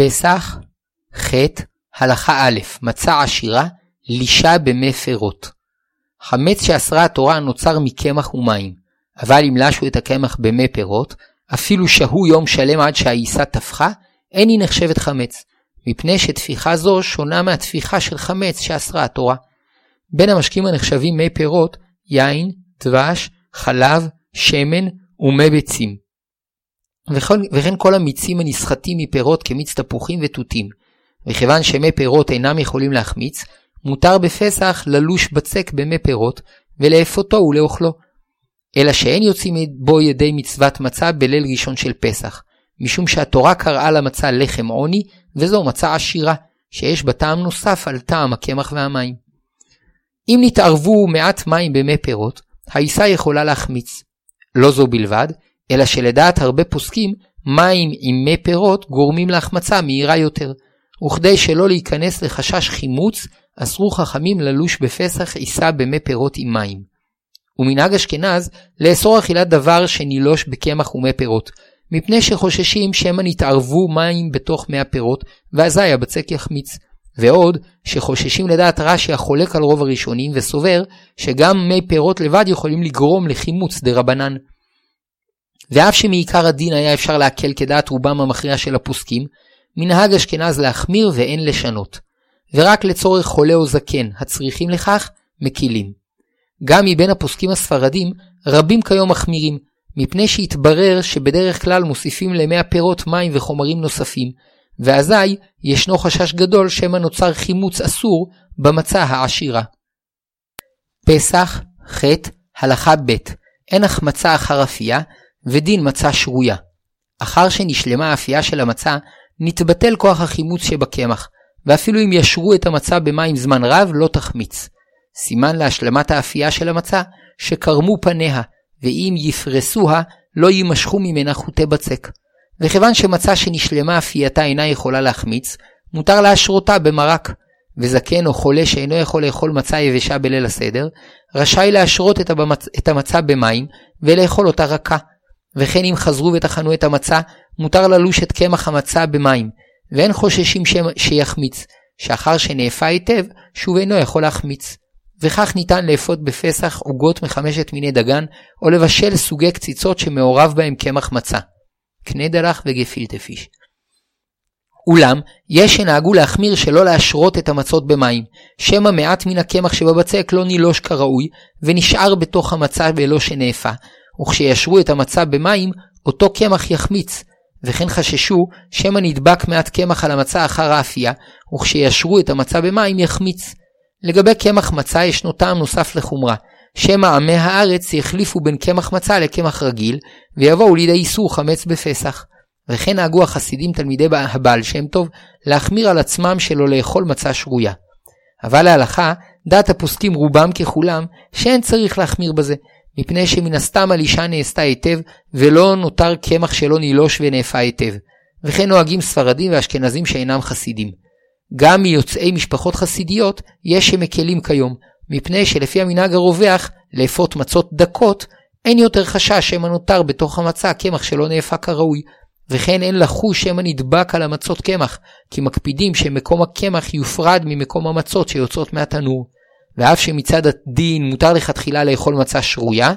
פסח, ח', הלכה א', מצה עשירה, לישה במי פירות. חמץ שאסרה התורה נוצר מקמח ומים, אבל אם לשו את הקמח במי פירות, אפילו שהו יום שלם עד שהעיסה טפחה, אין היא נחשבת חמץ, מפני שטפיחה זו שונה מהטפיחה של חמץ שאסרה התורה. בין המשקים הנחשבים מי פירות, יין, דבש, חלב, שמן ומי ביצים. וכן, וכן כל המיצים הנסחטים מפירות כמיץ תפוחים ותותים. וכיוון שמי פירות אינם יכולים להחמיץ, מותר בפסח ללוש בצק במי פירות, ולאפותו ולאוכלו. אלא שאין יוצאים בו ידי מצוות מצה בליל ראשון של פסח, משום שהתורה קראה למצה לחם עוני, וזו מצה עשירה, שיש בה טעם נוסף על טעם הקמח והמים. אם נתערבו מעט מים במי פירות, העיסה יכולה להחמיץ. לא זו בלבד, אלא שלדעת הרבה פוסקים, מים עם מי פירות גורמים להחמצה מהירה יותר, וכדי שלא להיכנס לחשש חימוץ, אסרו חכמים ללוש בפסח עיסה במי פירות עם מים. ומנהג אשכנז לאסור אכילת דבר שנילוש בקמח ומי פירות, מפני שחוששים שמא נתערבו מים בתוך מי הפירות, ואזי הבצק יחמיץ. ועוד, שחוששים לדעת רש"י החולק על רוב הראשונים, וסובר שגם מי פירות לבד יכולים לגרום לחימוץ דה רבנן. ואף שמעיקר הדין היה אפשר להקל כדעת רובם המכריע של הפוסקים, מנהג אשכנז להחמיר ואין לשנות. ורק לצורך חולה או זקן הצריכים לכך, מקילים. גם מבין הפוסקים הספרדים, רבים כיום מחמירים, מפני שהתברר שבדרך כלל מוסיפים למי הפירות מים וחומרים נוספים, ואזי ישנו חשש גדול שמא נוצר חימוץ אסור במצה העשירה. פסח, ח', הלכה ב', אין החמצה אחר אפייה, ודין מצה שרויה. אחר שנשלמה האפייה של המצה, נתבטל כוח החימוץ שבקמח, ואפילו אם ישרו את המצה במים זמן רב, לא תחמיץ. סימן להשלמת האפייה של המצה, שקרמו פניה, ואם יפרסוה, לא יימשכו ממנה חוטי בצק. וכיוון שמצה שנשלמה אפייתה אינה יכולה להחמיץ, מותר להשרותה במרק. וזקן או חולה שאינו יכול לאכול מצה יבשה בליל הסדר, רשאי להשרות את, הבמצ... את המצה במים, ולאכול אותה רכה. וכן אם חזרו וטחנו את המצה, מותר ללוש את קמח המצה במים, ואין חוששים ש... שיחמיץ, שאחר שנאפה היטב, שוב אינו יכול להחמיץ. וכך ניתן לאפות בפסח עוגות מחמשת מיני דגן, או לבשל סוגי קציצות שמעורב בהם קמח מצה. קנה דלח וגפילטה פיש. אולם, יש שנהגו להחמיר שלא להשרות את המצות במים, שמא מעט מן הקמח שבבצק לא נילוש כראוי, ונשאר בתוך המצה בלא שנאפה, וכשישרו את המצה במים, אותו קמח יחמיץ, וכן חששו שמא נדבק מעט קמח על המצה אחר האפייה, וכשישרו את המצה במים יחמיץ. לגבי קמח מצה ישנו טעם נוסף לחומרה, שמא עמי הארץ יחליפו בין קמח מצה לקמח רגיל, ויבואו לידי איסור חמץ בפסח. וכן נהגו החסידים תלמידי הבעל שם טוב להחמיר על עצמם שלא לאכול מצה שרויה. אבל להלכה, דעת הפוסקים רובם ככולם, שאין צריך להחמיר בזה, מפני שמן הסתם הלישה נעשתה היטב, ולא נותר קמח שלא נילוש ונאפה היטב. וכן נוהגים ספרדים ואשכנזים שאינם חסידים. גם מיוצאי משפחות חסידיות יש שמקלים כיום, מפני שלפי המנהג הרווח לאפות מצות דקות, אין יותר חשש שמא נותר בתוך המצה קמח שלא נאפה כראוי, וכן אין לחוש שמא נדבק על המצות קמח, כי מקפידים שמקום הקמח יופרד ממקום המצות שיוצאות מהתנור. ואף שמצד הדין מותר לכתחילה לאכול מצה שרויה,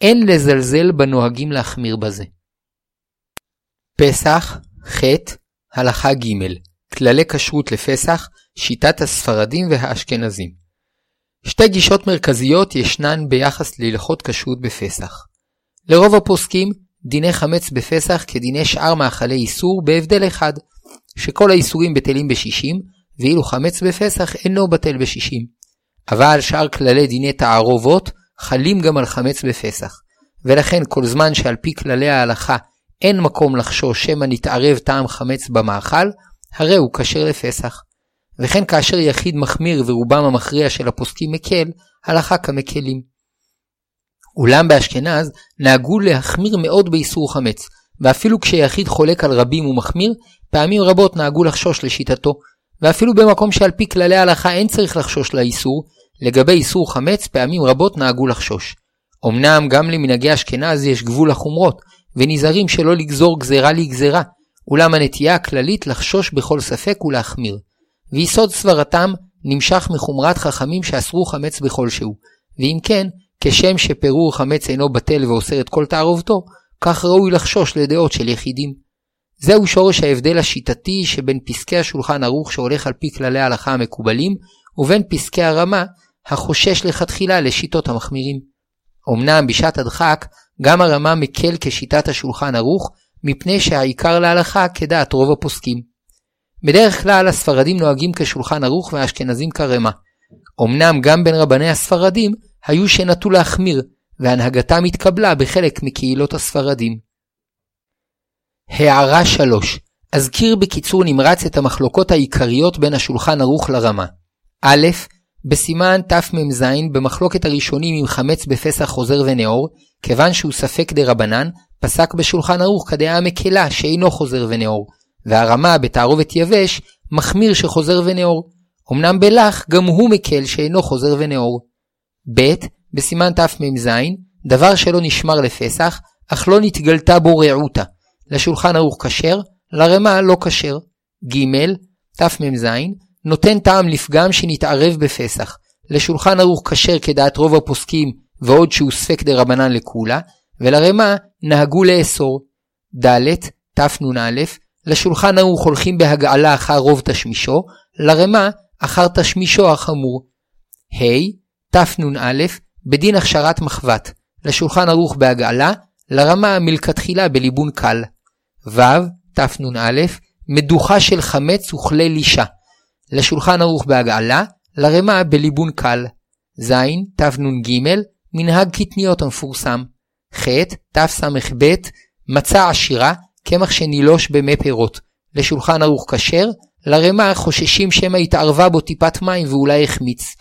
אין לזלזל בנוהגים להחמיר בזה. פסח, ח', הלכה ג', כללי כשרות לפסח, שיטת הספרדים והאשכנזים. שתי גישות מרכזיות ישנן ביחס להלכות כשרות בפסח. לרוב הפוסקים, דיני חמץ בפסח כדיני שאר מאכלי איסור בהבדל אחד, שכל האיסורים בטלים בשישים, ואילו חמץ בפסח אינו בטל בשישים. אבל שאר כללי דיני תערובות חלים גם על חמץ בפסח, ולכן כל זמן שעל פי כללי ההלכה אין מקום לחשוש שמא נתערב טעם חמץ במאכל, הרי הוא כשר לפסח. וכן כאשר יחיד מחמיר ורובם המכריע של הפוסקים מקל, הלכה כמקלים. אולם באשכנז נהגו להחמיר מאוד באיסור חמץ, ואפילו כשיחיד חולק על רבים ומחמיר, פעמים רבות נהגו לחשוש לשיטתו, ואפילו במקום שעל פי כללי ההלכה אין צריך לחשוש לאיסור, לגבי איסור חמץ פעמים רבות נהגו לחשוש. אמנם גם למנהגי אשכנז יש גבול לחומרות, ונזהרים שלא לגזור גזרה לגזרה, אולם הנטייה הכללית לחשוש בכל ספק ולהחמיר. ויסוד סברתם נמשך מחומרת חכמים שאסרו חמץ בכלשהו, ואם כן, כשם שפירור חמץ אינו בטל ואוסר את כל תערובתו, כך ראוי לחשוש לדעות של יחידים. זהו שורש ההבדל השיטתי שבין פסקי השולחן ערוך שהולך על פי כללי ההלכה המקובלים, ובין פסקי הרמה החושש לכתחילה לשיטות המחמירים. אמנם בשעת הדחק, גם הרמה מקל כשיטת השולחן ערוך, מפני שהעיקר להלכה כדעת רוב הפוסקים. בדרך כלל הספרדים נוהגים כשולחן ערוך והאשכנזים כרמה. אמנם גם בין רבני הספרדים היו שנטו להחמיר, והנהגתם התקבלה בחלק מקהילות הספרדים. הערה 3 אזכיר בקיצור נמרץ את המחלוקות העיקריות בין השולחן ערוך לרמה. א', בסימן תמ"ז במחלוקת הראשונים אם חמץ בפסח חוזר ונאור, כיוון שהוא ספק דה רבנן, פסק בשולחן ערוך כדעה מקלה שאינו חוזר ונאור, והרמה בתערובת יבש מחמיר שחוזר ונאור. אמנם בלח גם הוא מקל שאינו חוזר ונאור. ב. בסימן תמ"ז, דבר שלא נשמר לפסח, אך לא נתגלתה בו רעותה. לשולחן ערוך כשר, לרמה לא כשר. ג. תמ"ז, נותן טעם לפגם שנתערב בפסח. לשולחן ערוך כשר כדעת רוב הפוסקים, ועוד שהוא ספק דה רבנן לכולה, ולרמה נהגו לאסור. ד. תנ"א, לשולחן ערוך הולכים בהגעלה אחר רוב תשמישו, לרמה אחר תשמישו החמור. ה. תנ"א, בדין הכשרת מחבת, לשולחן ערוך בהגעלה, לרמה מלכתחילה בליבון קל. ו. תנ"א, מדוחה של חמץ וכלי לישה, לשולחן ערוך בהגעלה, לרמה בליבון קל. ז. תנ"ג, מנהג קטניות המפורסם. ח. תס"ב, מצה עשירה, קמח שנילוש במי פירות. לשולחן ערוך כשר, לרמה חוששים שמא התערבה בו טיפת מים ואולי החמיץ.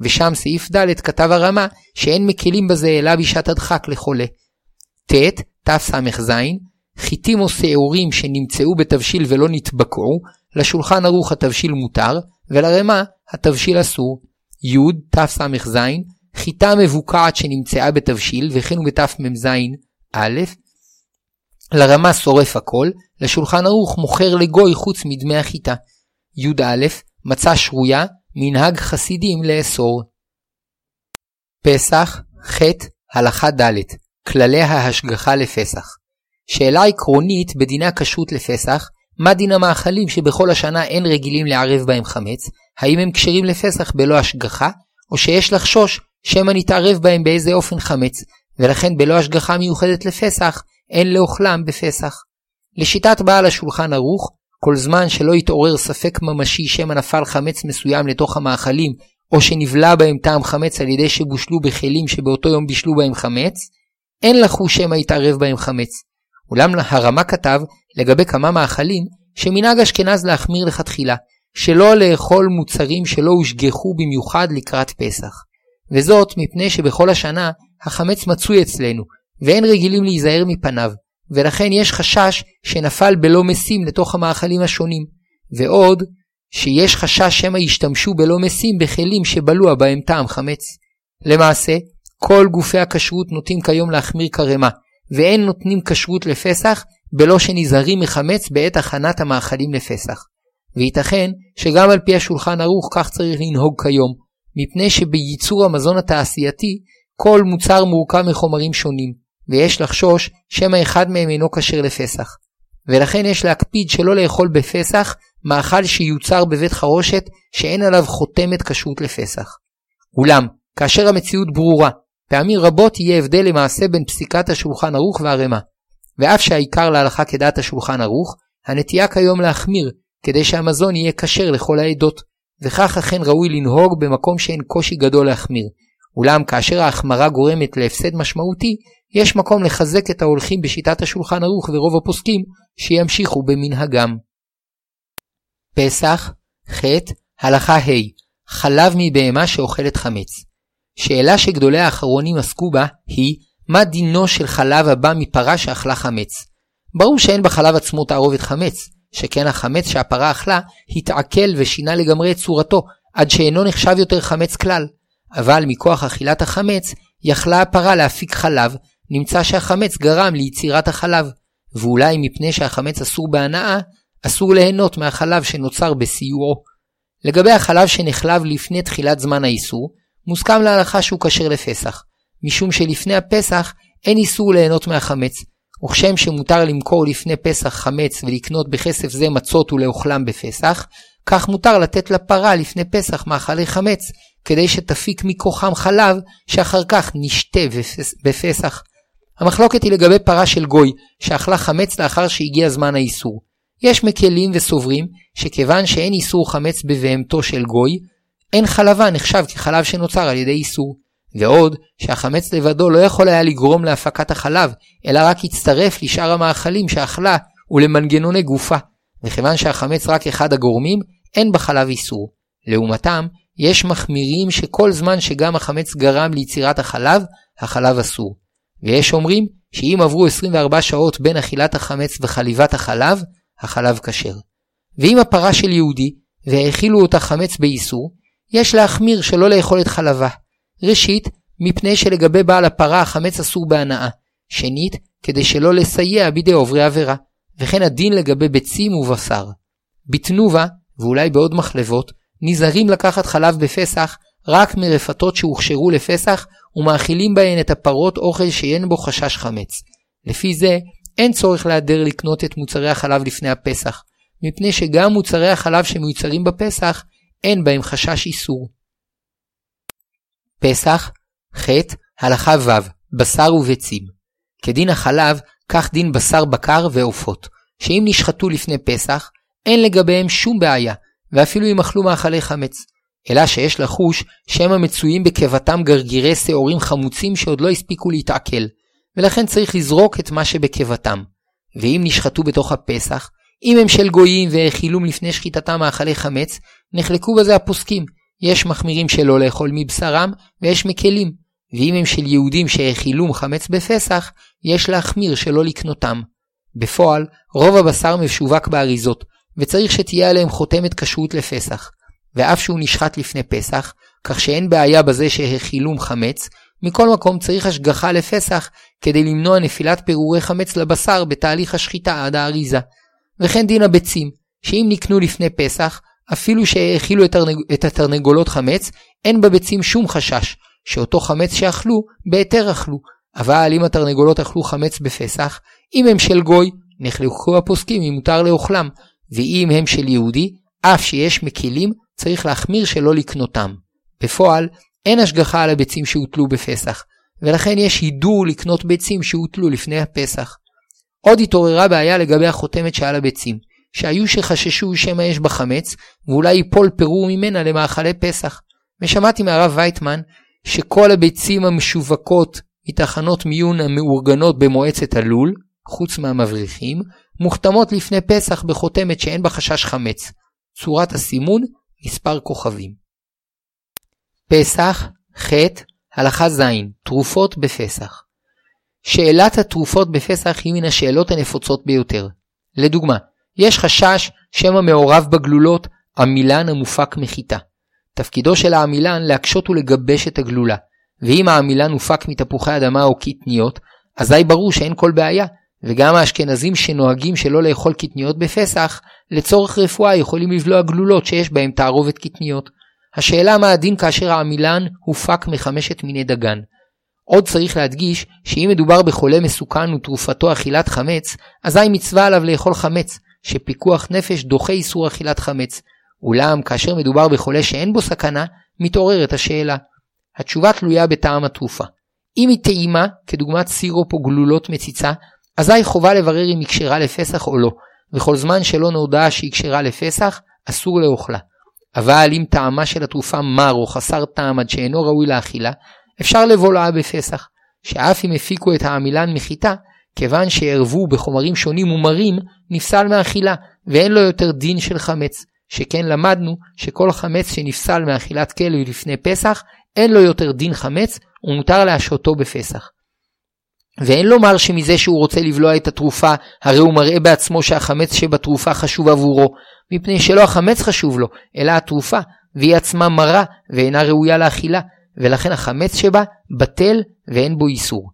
ושם סעיף ד' כתב הרמה שאין מקלים בזה אלא בשעת הדחק לחולה. ט. תס"ז חיטים או שעורים שנמצאו בתבשיל ולא נתבקעו, לשולחן ערוך התבשיל מותר, ולרמה התבשיל אסור. י. תס"ז חיטה מבוקעת שנמצאה בתבשיל, וכן בתמ"ז א', לרמה שורף הכל, לשולחן ערוך מוכר לגוי חוץ מדמי החיטה. י"א מצה שרויה, מנהג חסידים לאסור. פסח, ח' הלכה ד' כללי ההשגחה לפסח. שאלה עקרונית בדיני הכשרות לפסח, מה דין המאכלים שבכל השנה אין רגילים לערב בהם חמץ, האם הם כשרים לפסח בלא השגחה, או שיש לחשוש שמא נתערב בהם באיזה אופן חמץ, ולכן בלא השגחה מיוחדת לפסח, אין לאוכלם בפסח. לשיטת בעל השולחן ערוך, כל זמן שלא יתעורר ספק ממשי שמא נפל חמץ מסוים לתוך המאכלים, או שנבלע בהם טעם חמץ על ידי שבושלו בכלים שבאותו יום בישלו בהם חמץ, אין לחו שמא יתערב בהם חמץ. אולם הרמה כתב לגבי כמה מאכלים שמנהג אשכנז להחמיר לכתחילה, שלא לאכול מוצרים שלא הושגחו במיוחד לקראת פסח. וזאת מפני שבכל השנה החמץ מצוי אצלנו, ואין רגילים להיזהר מפניו, ולכן יש חשש שנפל בלא משים לתוך המאכלים השונים, ועוד שיש חשש שמא ישתמשו בלא משים בכלים שבלוע בהם טעם חמץ. למעשה, כל גופי הכשרות נוטים כיום להחמיר כרמה, ואין נותנים כשרות לפסח בלא שנזהרים מחמץ בעת הכנת המאכלים לפסח. וייתכן שגם על פי השולחן ערוך כך צריך לנהוג כיום, מפני שבייצור המזון התעשייתי כל מוצר מורכב מחומרים שונים, ויש לחשוש שמא אחד מהם אינו כשר לפסח. ולכן יש להקפיד שלא לאכול בפסח מאכל שיוצר בבית חרושת שאין עליו חותמת כשרות לפסח. אולם, כאשר המציאות ברורה, פעמים רבות יהיה הבדל למעשה בין פסיקת השולחן ערוך והרמה. ואף שהעיקר להלכה כדעת השולחן ערוך, הנטייה כיום להחמיר, כדי שהמזון יהיה כשר לכל העדות, וכך אכן ראוי לנהוג במקום שאין קושי גדול להחמיר. אולם כאשר ההחמרה גורמת להפסד משמעותי, יש מקום לחזק את ההולכים בשיטת השולחן ערוך ורוב הפוסקים שימשיכו במנהגם. פסח, ח. הלכה ה' חלב מבהמה שאוכלת חמץ. שאלה שגדולי האחרונים עסקו בה היא מה דינו של חלב הבא מפרה שאכלה חמץ. ברור שאין בחלב עצמו תערובת חמץ, שכן החמץ שהפרה אכלה התעכל ושינה לגמרי את צורתו, עד שאינו נחשב יותר חמץ כלל. אבל מכוח אכילת החמץ, יכלה הפרה להפיק חלב, נמצא שהחמץ גרם ליצירת החלב, ואולי מפני שהחמץ אסור בהנאה, אסור ליהנות מהחלב שנוצר בסיועו. לגבי החלב שנחלב לפני תחילת זמן האיסור, מוסכם להלכה שהוא כשר לפסח, משום שלפני הפסח אין איסור ליהנות מהחמץ, וכשם שמותר למכור לפני פסח חמץ ולקנות בכסף זה מצות ולאוכלם בפסח, כך מותר לתת לפרה לפני פסח מאכלי חמץ, כדי שתפיק מכוחם חלב, שאחר כך נשתה בפסח. המחלוקת היא לגבי פרה של גוי, שאכלה חמץ לאחר שהגיע זמן האיסור. יש מקלים וסוברים שכיוון שאין איסור חמץ בבהמתו של גוי, אין חלבה נחשב כחלב שנוצר על ידי איסור. ועוד, שהחמץ לבדו לא יכול היה לגרום להפקת החלב, אלא רק הצטרף לשאר המאכלים שאכלה ולמנגנוני גופה. וכיוון שהחמץ רק אחד הגורמים, אין בחלב איסור. לעומתם, יש מחמירים שכל זמן שגם החמץ גרם ליצירת החלב, החלב אסור. ויש אומרים שאם עברו 24 שעות בין אכילת החמץ וחליבת החלב, החלב כשר. ואם הפרה של יהודי, והאכילו אותה חמץ באיסור, יש להחמיר שלא לאכול את חלבה. ראשית, מפני שלגבי בעל הפרה החמץ אסור בהנאה. שנית, כדי שלא לסייע בידי עוברי עבירה. וכן הדין לגבי ביצים ובשר. בתנובה, ואולי בעוד מחלבות, נזהרים לקחת חלב בפסח רק מרפתות שהוכשרו לפסח ומאכילים בהן את הפרות אוכל שאין בו חשש חמץ. לפי זה, אין צורך להדר לקנות את מוצרי החלב לפני הפסח, מפני שגם מוצרי החלב שמיוצרים בפסח, אין בהם חשש איסור. פסח, ח', הלכה ו', בשר וביצים. כדין החלב, כך דין בשר בקר ועופות, שאם נשחטו לפני פסח, אין לגביהם שום בעיה, ואפילו אם אכלו מאכלי חמץ. אלא שיש לחוש שהם המצויים בקבתם גרגירי שעורים חמוצים שעוד לא הספיקו להתעכל, ולכן צריך לזרוק את מה שבקבתם. ואם נשחטו בתוך הפסח, אם הם של גויים והאכילום לפני שחיטתם מאכלי חמץ, נחלקו בזה הפוסקים. יש מחמירים שלא לאכול מבשרם, ויש מקלים. ואם הם של יהודים שהאכילום חמץ בפסח, יש להחמיר שלא לקנותם. בפועל, רוב הבשר משווק באריזות, וצריך שתהיה עליהם חותמת כשרות לפסח. ואף שהוא נשחט לפני פסח, כך שאין בעיה בזה שהאכילום חמץ, מכל מקום צריך השגחה לפסח כדי למנוע נפילת פירורי חמץ לבשר בתהליך השחיטה עד האריזה. וכן דין הביצים, שאם נקנו לפני פסח, אפילו שהאכילו את התרנגולות חמץ, אין בביצים שום חשש, שאותו חמץ שאכלו, בהיתר אכלו. אבל אם התרנגולות אכלו חמץ בפסח, אם הם של גוי, נחלקו הפוסקים אם מותר לאוכלם, ואם הם של יהודי, אף שיש מקילים, צריך להחמיר שלא לקנותם. בפועל, אין השגחה על הביצים שהוטלו בפסח, ולכן יש הידור לקנות ביצים שהוטלו לפני הפסח. עוד התעוררה בעיה לגבי החותמת שעל הביצים, שהיו שחששו שמא יש בה חמץ, ואולי ייפול פירור ממנה למאכלי פסח. ושמעתי מהרב וייטמן, שכל הביצים המשווקות מתחנות מיון המאורגנות במועצת הלול, חוץ מהמבריחים, מוחתמות לפני פסח בחותמת שאין בה חשש חמץ. צורת הסימון, מספר כוכבים. פסח, ח', הלכה ז', תרופות בפסח. שאלת התרופות בפסח היא מן השאלות הנפוצות ביותר. לדוגמה, יש חשש שמא מעורב בגלולות עמילן המופק מחיטה. תפקידו של העמילן להקשות ולגבש את הגלולה, ואם העמילן הופק מתפוחי אדמה או קטניות, אזי ברור שאין כל בעיה, וגם האשכנזים שנוהגים שלא לאכול קטניות בפסח, לצורך רפואה יכולים לבלוע גלולות שיש בהם תערובת קטניות. השאלה מה הדין כאשר העמילן הופק מחמשת מיני דגן. עוד צריך להדגיש שאם מדובר בחולה מסוכן ותרופתו אכילת חמץ, אזי מצווה עליו לאכול חמץ, שפיקוח נפש דוחה איסור אכילת חמץ. אולם כאשר מדובר בחולה שאין בו סכנה, מתעוררת השאלה. התשובה תלויה בטעם התרופה. אם היא טעימה, כדוגמת סירופ או גלולות מציצה, אזי חובה לברר אם היא כשרה לפסח או לא, וכל זמן שלא נודע שהיא כשרה לפסח, אסור לאוכלה. אבל אם טעמה של התרופה מר או חסר טעם עד שאינו ראוי לאכילה, אפשר לבולעה בפסח, שאף אם הפיקו את העמילן מחיטה, כיוון שערבו בחומרים שונים ומרים, נפסל מאכילה, ואין לו יותר דין של חמץ. שכן למדנו שכל חמץ שנפסל מאכילת כלב לפני פסח, אין לו יותר דין חמץ, ומותר להשעותו בפסח. ואין לומר שמזה שהוא רוצה לבלוע את התרופה, הרי הוא מראה בעצמו שהחמץ שבתרופה חשוב עבורו, מפני שלא החמץ חשוב לו, אלא התרופה, והיא עצמה מרה ואינה ראויה לאכילה, ולכן החמץ שבה בטל ואין בו איסור.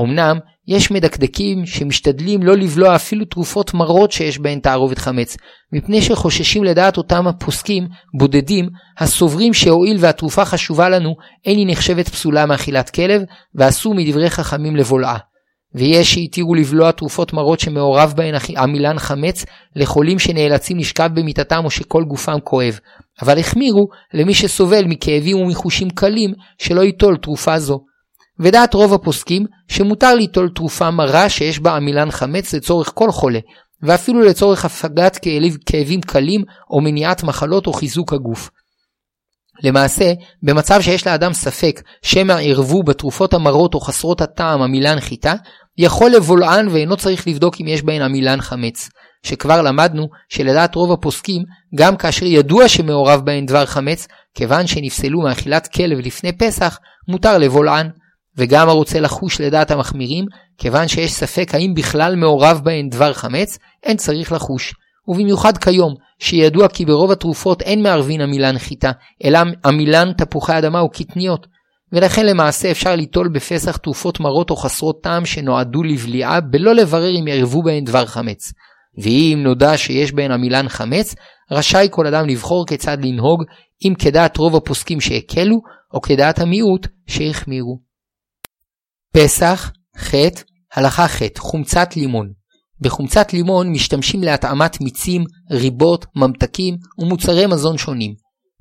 אמנם יש מדקדקים שמשתדלים לא לבלוע אפילו תרופות מרות שיש בהן תערובת חמץ, מפני שחוששים לדעת אותם הפוסקים בודדים הסוברים שהואיל והתרופה חשובה לנו, אין היא נחשבת פסולה מאכילת כלב, ואסור מדברי חכמים לבולעה. ויש שהתירו לבלוע תרופות מרות שמעורב בהן עמילן חמץ לחולים שנאלצים לשכב במיטתם או שכל גופם כואב, אבל החמירו למי שסובל מכאבים ומחושים קלים שלא ייטול תרופה זו. ודעת רוב הפוסקים שמותר ליטול תרופה מרה שיש בה עמילן חמץ לצורך כל חולה, ואפילו לצורך הפגת כאבים קלים או מניעת מחלות או חיזוק הגוף. למעשה, במצב שיש לאדם ספק שמא ערבו בתרופות המרות או חסרות הטעם עמילן חיטה, יכול לבולען ואינו צריך לבדוק אם יש בהן עמילן חמץ. שכבר למדנו שלדעת רוב הפוסקים, גם כאשר ידוע שמעורב בהן דבר חמץ, כיוון שנפסלו מאכילת כלב לפני פסח, מותר לבולען. וגם הרוצה לחוש לדעת המחמירים, כיוון שיש ספק האם בכלל מעורב בהן דבר חמץ, אין צריך לחוש. ובמיוחד כיום, שידוע כי ברוב התרופות אין מערבין עמילן חיטה, אלא עמילן תפוחי אדמה וקטניות. ולכן למעשה אפשר ליטול בפסח תרופות מרות או חסרות טעם שנועדו לבליעה, בלא לברר אם יערבו בהן דבר חמץ. ואם נודע שיש בהן עמילן חמץ, רשאי כל אדם לבחור כיצד לנהוג, אם כדעת רוב הפוסקים שהקלו, או כדעת המיעוט שהחמירו. פסח, ח', הלכה ח', חומצת לימון. בחומצת לימון משתמשים להתאמת מיצים, ריבות, ממתקים ומוצרי מזון שונים.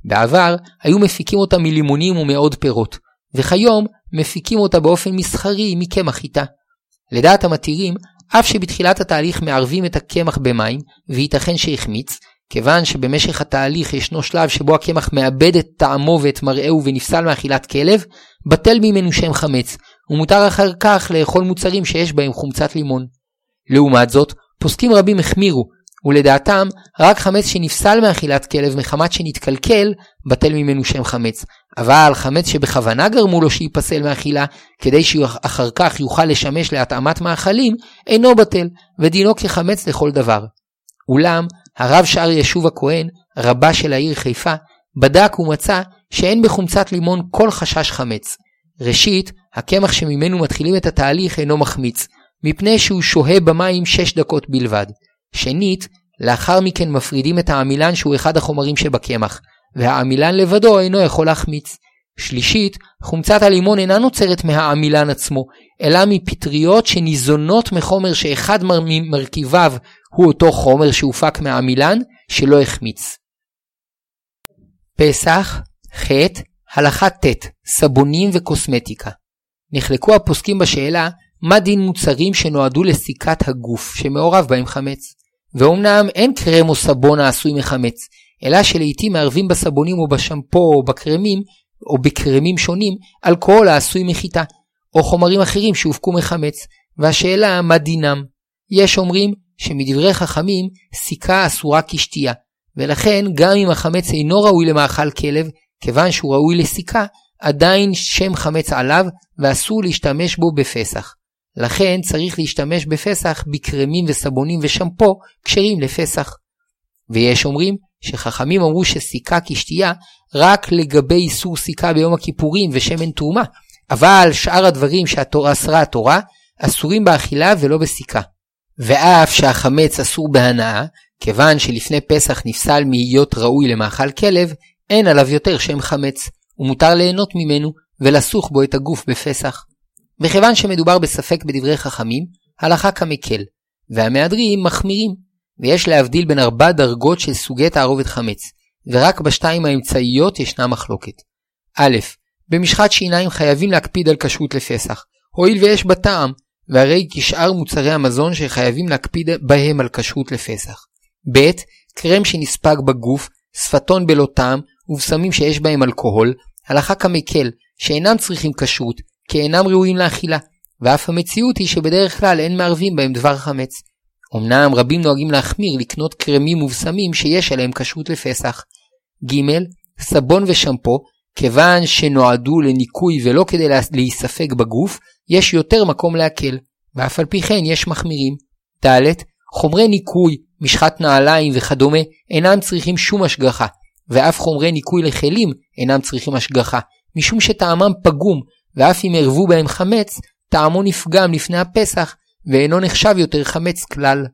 בעבר היו מפיקים אותה מלימונים ומעוד פירות, וכיום מפיקים אותה באופן מסחרי מקמח חיטה. לדעת המתירים, אף שבתחילת התהליך מערבים את הקמח במים, וייתכן שהחמיץ, כיוון שבמשך התהליך ישנו שלב שבו הקמח מאבד את טעמו ואת מראהו ונפסל מאכילת כלב, בטל ממנו שם חמץ, ומותר אחר כך לאכול מוצרים שיש בהם חומצת לימון. לעומת זאת, פוסקים רבים החמירו, ולדעתם, רק חמץ שנפסל מאכילת כלב מחמת שנתקלקל, בטל ממנו שם חמץ. אבל חמץ שבכוונה גרמו לו שייפסל מאכילה, כדי שאחר כך יוכל לשמש להתאמת מאכלים, אינו בטל, ודינו כחמץ לכל דבר. אולם, הרב שער ישוב הכהן, רבה של העיר חיפה, בדק ומצא שאין בחומצת לימון כל חשש חמץ. ראשית, הקמח שממנו מתחילים את התהליך אינו מחמיץ, מפני שהוא שוהה במים 6 דקות בלבד. שנית, לאחר מכן מפרידים את העמילן שהוא אחד החומרים שבקמח, והעמילן לבדו אינו יכול להחמיץ. שלישית, חומצת הלימון אינה נוצרת מהעמילן עצמו, אלא מפטריות שניזונות מחומר שאחד ממרכיביו הוא אותו חומר שהופק מהעמילן, שלא החמיץ. פסח, ח', הלכה ט', סבונים וקוסמטיקה. נחלקו הפוסקים בשאלה מה דין מוצרים שנועדו לסיכת הגוף שמעורב בהם חמץ. ואומנם אין קרם או סבון העשוי מחמץ, אלא שלעיתים מערבים בסבונים או בשמפו או בקרמים, או בקרמים שונים, אלכוהול העשוי מחיטה, או חומרים אחרים שהופקו מחמץ, והשאלה מה דינם. יש אומרים שמדברי חכמים סיכה אסורה כשתייה, ולכן גם אם החמץ אינו ראוי למאכל כלב, כיוון שהוא ראוי לסיכה, עדיין שם חמץ עליו ואסור להשתמש בו בפסח. לכן צריך להשתמש בפסח בקרמים וסבונים ושמפו כשרים לפסח. ויש אומרים שחכמים אמרו שסיכה כשתייה רק לגבי איסור סיכה ביום הכיפורים ושמן תרומה, אבל שאר הדברים שהתורה אסרה התורה אסורים באכילה ולא בסיכה. ואף שהחמץ אסור בהנאה, כיוון שלפני פסח נפסל מהיות ראוי למאכל כלב, אין עליו יותר שם חמץ, ומותר ליהנות ממנו ולסוך בו את הגוף בפסח. וכיוון שמדובר בספק בדברי חכמים, הלכה כמקל, והמהדרים מחמירים, ויש להבדיל בין ארבע דרגות של סוגי תערובת חמץ, ורק בשתיים האמצעיות ישנה מחלוקת. א', במשחת שיניים חייבים להקפיד על כשרות לפסח, הואיל ויש בה טעם, והרי כשאר מוצרי המזון שחייבים להקפיד בהם על כשרות לפסח. ב', קרם שנספג בגוף, שפתון בלא טעם, ובשמים שיש בהם אלכוהול, הלכה כמקל, שאינם צריכים כשרות, כי אינם ראויים לאכילה, ואף המציאות היא שבדרך כלל אין מערבים בהם דבר חמץ. אמנם רבים נוהגים להחמיר לקנות קרמים ובשמים שיש עליהם כשרות לפסח. ג. סבון ושמפו, כיוון שנועדו לניקוי ולא כדי להיספג בגוף, יש יותר מקום להקל, ואף על פי כן יש מחמירים. ד. חומרי ניקוי, משחת נעליים וכדומה אינם צריכים שום השגחה, ואף חומרי ניקוי לכלים אינם צריכים השגחה, משום שטעמם פגום ואף אם ערבו בהם חמץ, טעמו נפגם לפני הפסח ואינו נחשב יותר חמץ כלל.